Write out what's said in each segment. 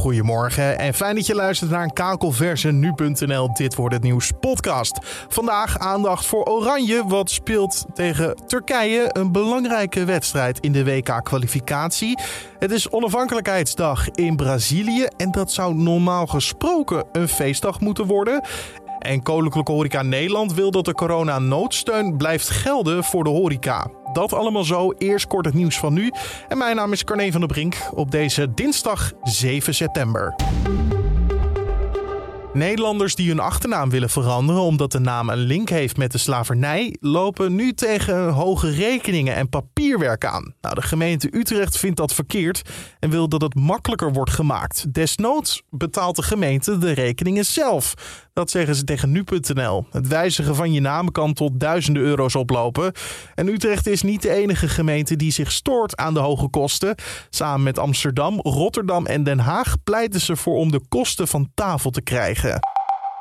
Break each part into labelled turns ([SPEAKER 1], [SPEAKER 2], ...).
[SPEAKER 1] Goedemorgen en fijn dat je luistert naar een kakelverse nu.nl Dit wordt het nieuws podcast. Vandaag aandacht voor Oranje, wat speelt tegen Turkije. Een belangrijke wedstrijd in de WK-kwalificatie. Het is onafhankelijkheidsdag in Brazilië en dat zou normaal gesproken een feestdag moeten worden. En Koninklijke Horeca Nederland wil dat de corona-noodsteun blijft gelden voor de horeca. Dat allemaal zo. Eerst kort het nieuws van nu. En mijn naam is Carne van der Brink op deze dinsdag 7 september. Nederlanders die hun achternaam willen veranderen omdat de naam een link heeft met de slavernij, lopen nu tegen hoge rekeningen en papierwerk aan. Nou, de gemeente Utrecht vindt dat verkeerd en wil dat het makkelijker wordt gemaakt. Desnoods betaalt de gemeente de rekeningen zelf. Dat zeggen ze tegen nu.nl. Het wijzigen van je naam kan tot duizenden euro's oplopen. En Utrecht is niet de enige gemeente die zich stoort aan de hoge kosten. Samen met Amsterdam, Rotterdam en Den Haag pleiten ze voor om de kosten van tafel te krijgen.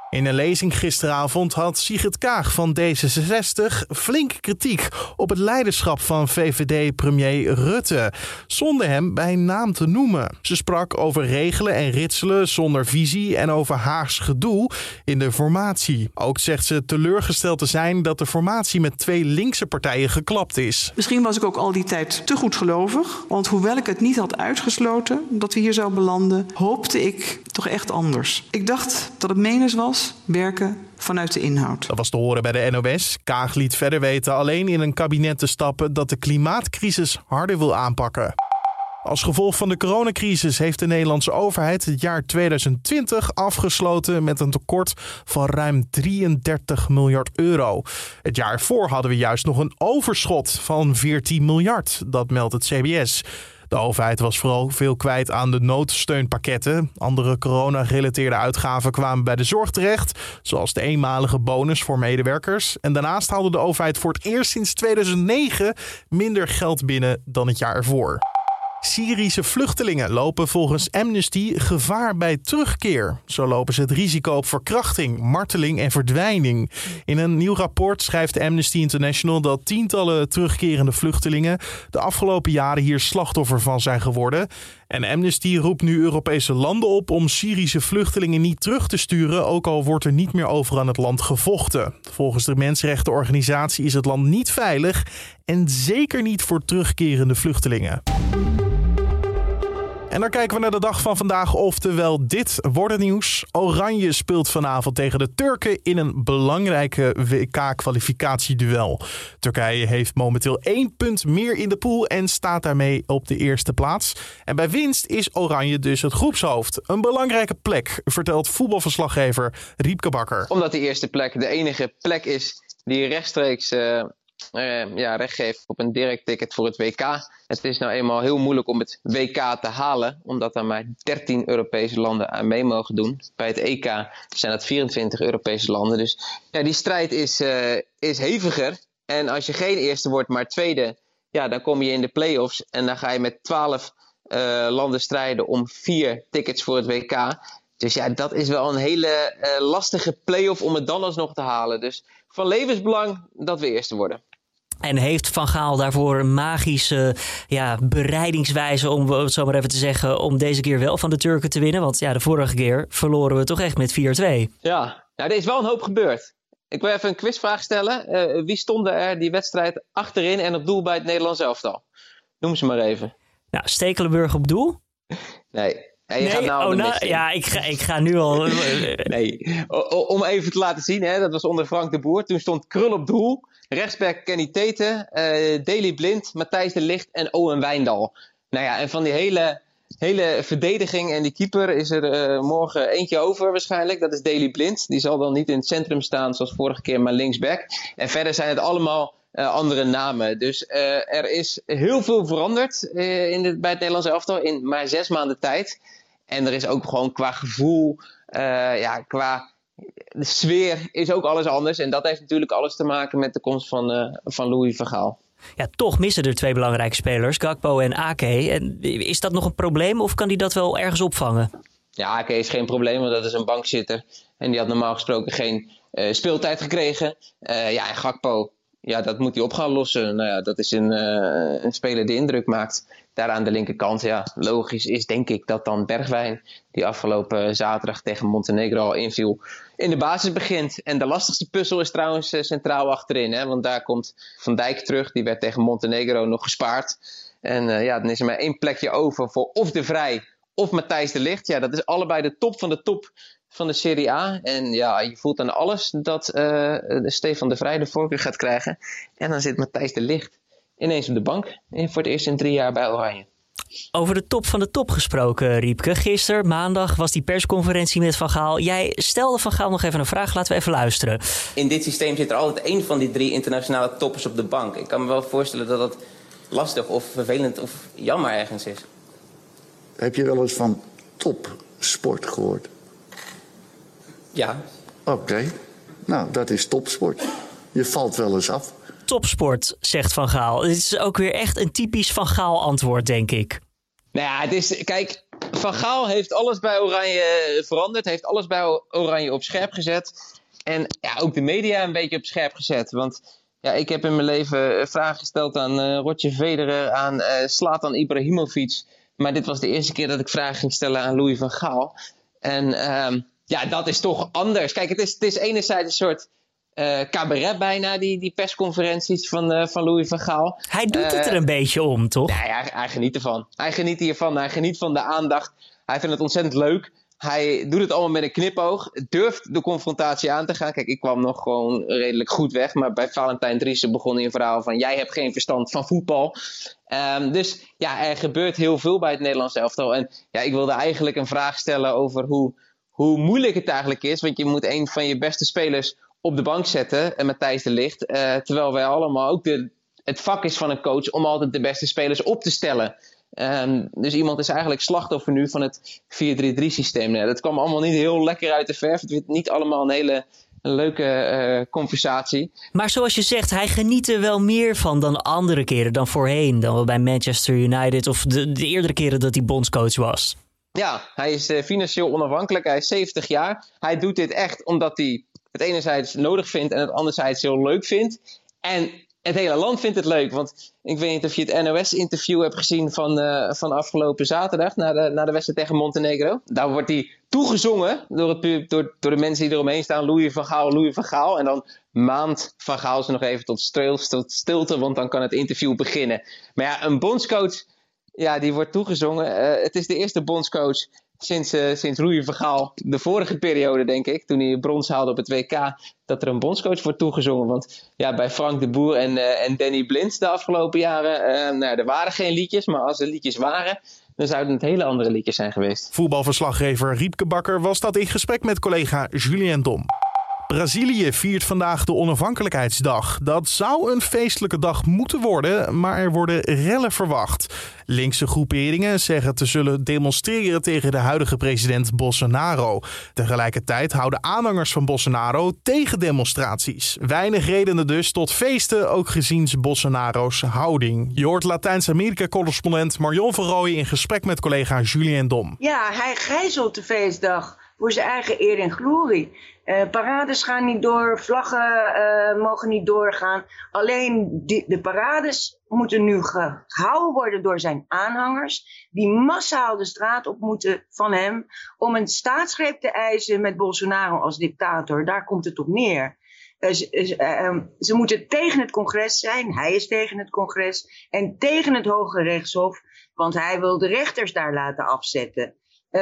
[SPEAKER 1] In een lezing gisteravond had Sigrid Kaag van D66 flink kritiek op het leiderschap van VVD-premier Rutte, zonder hem bij naam te noemen. Ze sprak over regelen en ritselen zonder visie en over Haags gedoe in de formatie. Ook zegt ze teleurgesteld te zijn dat de formatie met twee linkse partijen geklapt is.
[SPEAKER 2] Misschien was ik ook al die tijd te goed gelovig, want hoewel ik het niet had uitgesloten dat we hier zouden belanden, hoopte ik echt anders. Ik dacht dat het menens was werken vanuit de inhoud.
[SPEAKER 1] Dat was te horen bij de NOS. Kaag liet verder weten alleen in een kabinet te stappen dat de klimaatcrisis harder wil aanpakken. Als gevolg van de coronacrisis heeft de Nederlandse overheid het jaar 2020 afgesloten met een tekort van ruim 33 miljard euro. Het jaar ervoor hadden we juist nog een overschot van 14 miljard, dat meldt het CBS. De overheid was vooral veel kwijt aan de noodsteunpakketten. Andere corona-gerelateerde uitgaven kwamen bij de zorg terecht, zoals de eenmalige bonus voor medewerkers. En daarnaast haalde de overheid voor het eerst sinds 2009 minder geld binnen dan het jaar ervoor. Syrische vluchtelingen lopen volgens Amnesty gevaar bij terugkeer. Zo lopen ze het risico op verkrachting, marteling en verdwijning. In een nieuw rapport schrijft Amnesty International dat tientallen terugkerende vluchtelingen de afgelopen jaren hier slachtoffer van zijn geworden. En Amnesty roept nu Europese landen op om Syrische vluchtelingen niet terug te sturen, ook al wordt er niet meer over aan het land gevochten. Volgens de mensenrechtenorganisatie is het land niet veilig en zeker niet voor terugkerende vluchtelingen. En dan kijken we naar de dag van vandaag, oftewel dit wordt het nieuws. Oranje speelt vanavond tegen de Turken in een belangrijke WK-kwalificatieduel. Turkije heeft momenteel één punt meer in de pool en staat daarmee op de eerste plaats. En bij winst is Oranje dus het groepshoofd. Een belangrijke plek, vertelt voetbalverslaggever Riepke Bakker.
[SPEAKER 3] Omdat de eerste plek de enige plek is die rechtstreeks... Uh uh, ja, recht geeft op een direct ticket voor het WK. Het is nou eenmaal heel moeilijk om het WK te halen, omdat er maar 13 Europese landen aan mee mogen doen. Bij het EK zijn dat 24 Europese landen. Dus ja, die strijd is, uh, is heviger. En als je geen eerste wordt, maar tweede, ja, dan kom je in de play-offs en dan ga je met 12 uh, eh, landen strijden om vier tickets voor het WK. Dus ja, dat is wel een hele lastige play-off om het dan alsnog te halen. Dus van levensbelang dat we eerste worden.
[SPEAKER 4] En heeft Van Gaal daarvoor een magische ja, bereidingswijze, om het zo maar even te zeggen, om deze keer wel van de Turken te winnen? Want ja, de vorige keer verloren we toch echt met 4-2.
[SPEAKER 3] Ja, nou, er is wel een hoop gebeurd. Ik wil even een quizvraag stellen. Uh, wie stonden er die wedstrijd achterin en op doel bij het Nederlands elftal? Noem ze maar even.
[SPEAKER 4] Nou, Stekelenburg op doel?
[SPEAKER 3] Nee.
[SPEAKER 4] En je gaat nou oh, nou, ja, ik ga, ik ga nu al.
[SPEAKER 3] nee, om even te laten zien, hè, dat was onder Frank de Boer. Toen stond Krul op doel. Rechtsback Kenny Teten, uh, Daley Blind, Matthijs de Licht en Owen Wijndal. Nou ja, en van die hele, hele verdediging en die keeper is er uh, morgen eentje over waarschijnlijk. Dat is Daley Blind. Die zal dan niet in het centrum staan zoals vorige keer, maar linksback. En verder zijn het allemaal andere namen. Dus er is heel veel veranderd in de, bij het Nederlands elftal in maar zes maanden tijd. En er is ook gewoon qua gevoel, ja, qua de sfeer is ook alles anders. En dat heeft natuurlijk alles te maken met de komst van, uh, van Louis van Gaal.
[SPEAKER 4] Ja, toch missen er twee belangrijke spelers, Gakpo en Ake. En is dat nog een probleem of kan die dat wel ergens opvangen?
[SPEAKER 3] Ja, Ake is geen probleem, want dat is een bankzitter. En die had normaal gesproken geen uh, speeltijd gekregen. Uh, ja, en Gakpo, ja, dat moet hij op gaan lossen. Nou ja, dat is een, uh, een speler die indruk maakt. Daar aan de linkerkant, ja, logisch is denk ik dat dan Bergwijn, die afgelopen zaterdag tegen Montenegro al inviel, in de basis begint. En de lastigste puzzel is trouwens uh, centraal achterin, hè, want daar komt Van Dijk terug. Die werd tegen Montenegro nog gespaard. En ja, dan is er maar één plekje over voor of De Vrij of Matthijs de Ligt. Ja, dat is allebei de top van de top van de Serie A. En ja, je voelt aan alles dat uh, Stefan de Vrij de voorkeur gaat krijgen. En dan zit Matthijs de Licht ineens op de bank. En voor het eerst in drie jaar bij Oranje.
[SPEAKER 4] Over de top van de top gesproken, Riepke. Gisteren, maandag, was die persconferentie met Van Gaal. Jij stelde Van Gaal nog even een vraag. Laten we even luisteren.
[SPEAKER 5] In dit systeem zit er altijd één van die drie internationale toppers op de bank. Ik kan me wel voorstellen dat dat lastig of vervelend of jammer ergens is.
[SPEAKER 6] Heb je wel eens van topsport gehoord?
[SPEAKER 5] Ja.
[SPEAKER 6] Oké. Okay. Nou, dat is topsport. Je valt wel eens af.
[SPEAKER 4] Topsport, zegt Van Gaal. Dit is ook weer echt een typisch Van Gaal antwoord, denk ik.
[SPEAKER 3] Nou ja, het is, kijk, Van Gaal heeft alles bij Oranje veranderd. Heeft alles bij Oranje op scherp gezet. En ja, ook de media een beetje op scherp gezet. Want ja, ik heb in mijn leven vragen gesteld aan uh, Roger Federer, aan uh, Slatan Ibrahimovic. Maar dit was de eerste keer dat ik vragen ging stellen aan Louis van Gaal. En uh, ja, dat is toch anders. Kijk, het is, het is enerzijds een soort uh, cabaret bijna, die, die persconferenties van, uh, van Louis van Gaal.
[SPEAKER 4] Hij doet het er een beetje om, toch?
[SPEAKER 3] Nee, hij, hij geniet ervan. Hij geniet hiervan. Hij geniet van de aandacht. Hij vindt het ontzettend leuk. Hij doet het allemaal met een knipoog. Durft de confrontatie aan te gaan. Kijk, ik kwam nog gewoon redelijk goed weg. Maar bij Valentijn Driessen begon hij een verhaal van... jij hebt geen verstand van voetbal. Um, dus ja, er gebeurt heel veel bij het Nederlands elftal. En ja, ik wilde eigenlijk een vraag stellen over hoe, hoe moeilijk het eigenlijk is. Want je moet een van je beste spelers op de bank zetten. En Matthijs de Ligt. Uh, terwijl wij allemaal ook de, het vak is van een coach... om altijd de beste spelers op te stellen... Um, dus iemand is eigenlijk slachtoffer nu van het 4-3-3 systeem. Ja, dat kwam allemaal niet heel lekker uit de verf. Het werd niet allemaal een hele leuke uh, conversatie.
[SPEAKER 4] Maar zoals je zegt, hij geniet er wel meer van dan andere keren, dan voorheen. Dan bij Manchester United of de, de eerdere keren dat hij bondscoach was.
[SPEAKER 3] Ja, hij is uh, financieel onafhankelijk. Hij is 70 jaar. Hij doet dit echt omdat hij het enerzijds nodig vindt en het anderzijds heel leuk vindt. En het hele land vindt het leuk. Want ik weet niet of je het NOS-interview hebt gezien van, uh, van afgelopen zaterdag. Na de, na de wedstrijd tegen Montenegro. Daar wordt hij toegezongen door, het, door, door de mensen die eromheen staan. Louis van Gaal, Louis van Gaal. En dan maand van Gaal ze nog even tot, tot stilte. Want dan kan het interview beginnen. Maar ja, een bondscoach. Ja, die wordt toegezongen. Uh, het is de eerste bondscoach sinds, uh, sinds Louis van Gaal, de vorige periode denk ik, toen hij brons haalde op het WK, dat er een bondscoach wordt toegezongen. Want ja, bij Frank de Boer en, uh, en Danny Blind de afgelopen jaren, nou, er waren geen liedjes, maar als er liedjes waren, dan zouden het hele andere liedjes zijn geweest.
[SPEAKER 1] Voetbalverslaggever Riepke Bakker was dat in gesprek met collega Julien Dom. Brazilië viert vandaag de onafhankelijkheidsdag. Dat zou een feestelijke dag moeten worden, maar er worden rellen verwacht. Linkse groeperingen zeggen te zullen demonstreren tegen de huidige president Bolsonaro. Tegelijkertijd houden aanhangers van Bolsonaro tegen demonstraties. Weinig redenen dus tot feesten, ook gezien Bolsonaro's houding. Je hoort Latijns-Amerika-correspondent Marion van Rooij in gesprek met collega Julien Dom.
[SPEAKER 7] Ja, hij gijzelt de feestdag voor zijn eigen eer en glorie. Uh, parades gaan niet door, vlaggen uh, mogen niet doorgaan. Alleen die, de parades moeten nu gehouden worden door zijn aanhangers, die massaal de straat op moeten van hem om een staatsgreep te eisen met Bolsonaro als dictator. Daar komt het op neer. Uh, ze, ze, moeten tegen het congres zijn, hij is tegen het congres, en tegen het Hoge Rechtshof, want hij wil de rechters daar laten afzetten.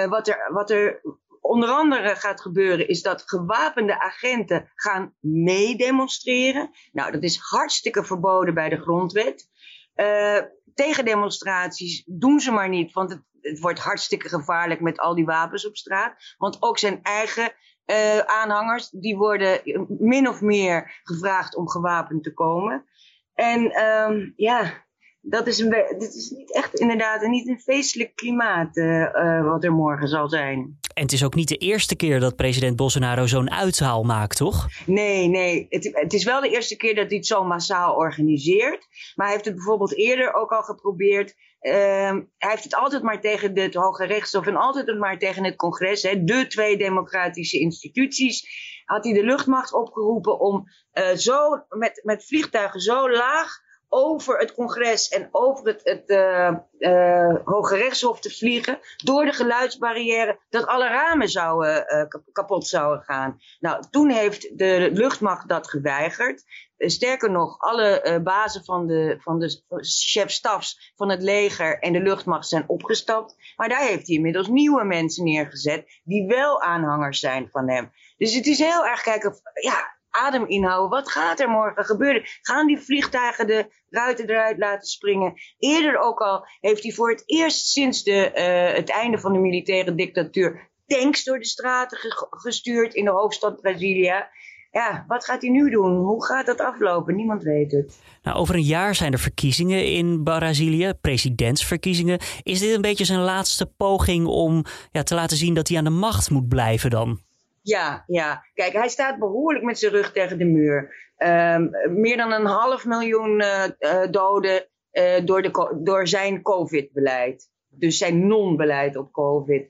[SPEAKER 7] wat, er, wat er onder andere gaat gebeuren, is dat gewapende agenten gaan meedemonstreren. Nou, dat is hartstikke verboden bij de grondwet. Uh, tegendemonstraties doen ze maar niet, want het, het, wordt hartstikke gevaarlijk met al die wapens op straat. Want ook zijn eigen uh, aanhangers, die worden min of meer gevraagd om gewapend te komen. En um, ja, dat is, een, dit is niet echt inderdaad niet een feestelijk klimaat uh, wat er morgen zal zijn.
[SPEAKER 4] En het is ook niet de eerste keer dat president Bolsonaro zo'n uithaal maakt, toch?
[SPEAKER 7] Nee, nee. Het, het, is wel de eerste keer dat hij het zo massaal organiseert. Maar hij heeft het bijvoorbeeld eerder ook al geprobeerd Ehm, hij heeft het altijd maar tegen het Hoge Rechtshof en altijd maar tegen het congres, hè, de twee democratische instituties, had hij de luchtmacht opgeroepen om uh, zo, met, met vliegtuigen zo laag over het congres en over het, het uh, Hoge Rechtshof te vliegen. Door de geluidsbarrière. Dat alle ramen zouden, uh, kapot zouden gaan. Nou, toen heeft de luchtmacht dat geweigerd. sterker nog, alle bazen van de, van de chef-stafs van het leger en de luchtmacht zijn opgestapt. Maar daar heeft hij inmiddels nieuwe mensen neergezet. Die wel aanhangers zijn van hem. Dus het is heel erg kijken. Ja, adem inhouden. Wat gaat er morgen gebeuren? Gaan die vliegtuigen de ruiten eruit laten springen? Eerder ook al heeft hij voor het eerst sinds de, uh, het einde van de militaire dictatuur tanks door de straten ge gestuurd in de hoofdstad Brasilia. Ja, wat gaat hij nu doen? Hoe gaat dat aflopen? Niemand weet het.
[SPEAKER 4] Nou, over een jaar zijn er verkiezingen in Brazilië, presidentsverkiezingen. Is dit een beetje zijn laatste poging om ja, te laten zien dat hij aan de macht moet blijven dan?
[SPEAKER 7] Ja, ja. Kijk, hij staat behoorlijk met zijn rug tegen de muur. Um, meer dan een half miljoen uh, uh, doden uh, door, de, door zijn COVID-beleid. Dus zijn non-beleid op COVID.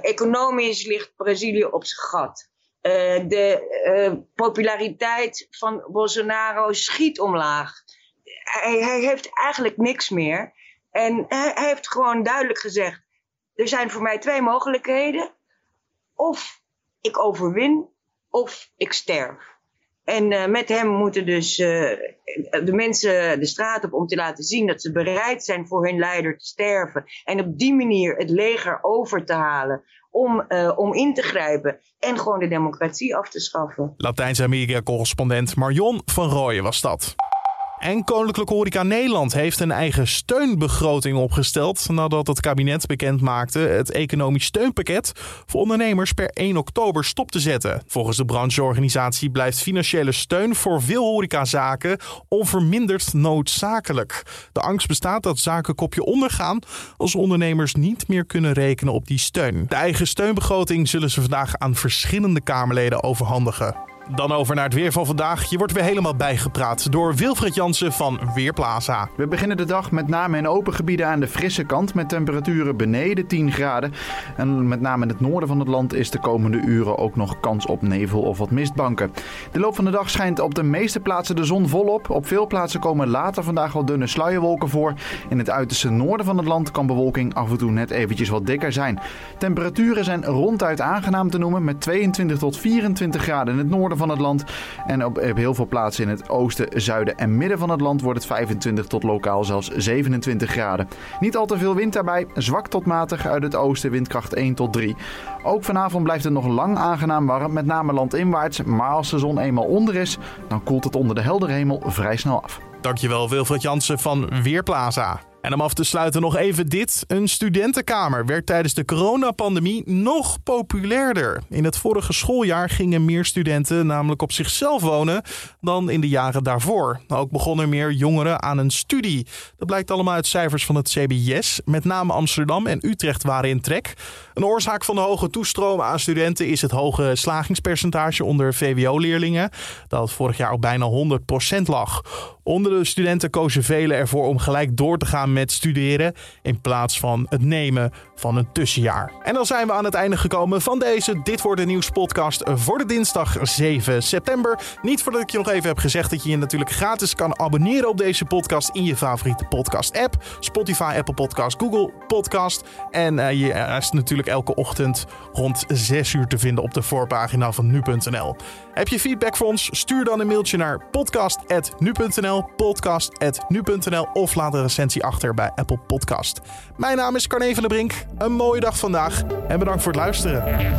[SPEAKER 7] economisch ligt Brazilië op zijn gat. de populariteit van Bolsonaro schiet omlaag. Hij, hij, heeft eigenlijk niks meer. En hij heeft gewoon duidelijk gezegd: er zijn voor mij twee mogelijkheden. Of ik overwin of ik sterf. En uh, met hem moeten dus uh, de mensen de straat op om te laten zien dat ze bereid zijn voor hun leider te sterven. En op die manier het leger over te halen om, uh, om in te grijpen en gewoon de democratie af te schaffen.
[SPEAKER 1] Latijns-Amerika-correspondent Marion van Rooyen was dat. En Koninklijke Horeca Nederland heeft een eigen steunbegroting opgesteld nadat het kabinet bekend maakte het economisch steunpakket voor ondernemers per 1 oktober stop te zetten. Volgens de brancheorganisatie blijft financiële steun voor veel horecazaken onverminderd noodzakelijk. De angst bestaat dat zaken kopje ondergaan als ondernemers niet meer kunnen rekenen op die steun. De eigen steunbegroting zullen ze vandaag aan verschillende Kamerleden overhandigen. Dan over naar het weer van vandaag. Je wordt weer helemaal bijgepraat door Wilfred Jansen van Weerplaza.
[SPEAKER 8] We beginnen de dag met name in open gebieden aan de frisse kant met temperaturen beneden 10 graden. En met name in het noorden van het land is de komende uren ook nog kans op nevel of wat mistbanken. De loop van de dag schijnt op de meeste plaatsen de zon volop. Op veel plaatsen komen later vandaag wel dunne sluierwolken voor. In het uiterste noorden van het land kan bewolking af en toe net eventjes wat dikker zijn. Temperaturen zijn ronduit aangenaam te noemen met 22 tot 24 graden in het noorden van het land. En op, heel veel plaatsen in het oosten, zuiden en midden van het land wordt het 25 tot lokaal zelfs 27 graden. Niet al te veel wind daarbij, zwak tot matig uit het oosten, windkracht 1 tot 3. Ook vanavond blijft het nog lang aangenaam warm, met name landinwaarts. Maar als de zon eenmaal onder is, dan koelt het onder de heldere hemel vrij snel af.
[SPEAKER 1] Dankjewel Wilfred Jansen van Weerplaza. En om af te sluiten nog even dit. Een studentenkamer werd tijdens de coronapandemie nog populairder. In het vorige schooljaar gingen meer studenten namelijk op zichzelf wonen dan in de jaren daarvoor. Ook begonnen meer jongeren aan een studie. Dat blijkt allemaal uit cijfers van het CBS. Met name Amsterdam en Utrecht waren in trek. Een oorzaak van de hoge toestroom aan studenten is het hoge slagingspercentage onder VWO-leerlingen. Dat vorig jaar op bijna 100% lag. Onder de studenten kozen velen ervoor om gelijk door te gaan met studeren in plaats van het nemen van een tussenjaar. En dan zijn we aan het einde gekomen van deze Dit wordt de nieuws podcast voor de dinsdag 7 september. Niet voordat ik je nog even heb gezegd dat je je natuurlijk gratis kan abonneren op deze podcast in je favoriete podcast app. Spotify, Apple Podcast, Google Podcast. En uh, je is natuurlijk elke ochtend rond 6 uur te vinden op de voorpagina van nu.nl. Heb je feedback voor ons? Stuur dan een mailtje naar podcast.nu.nl, podcast.nu.nl of laat een recensie bij Apple Podcast. Mijn naam is Carne van der Brink. Een mooie dag vandaag en bedankt voor het luisteren.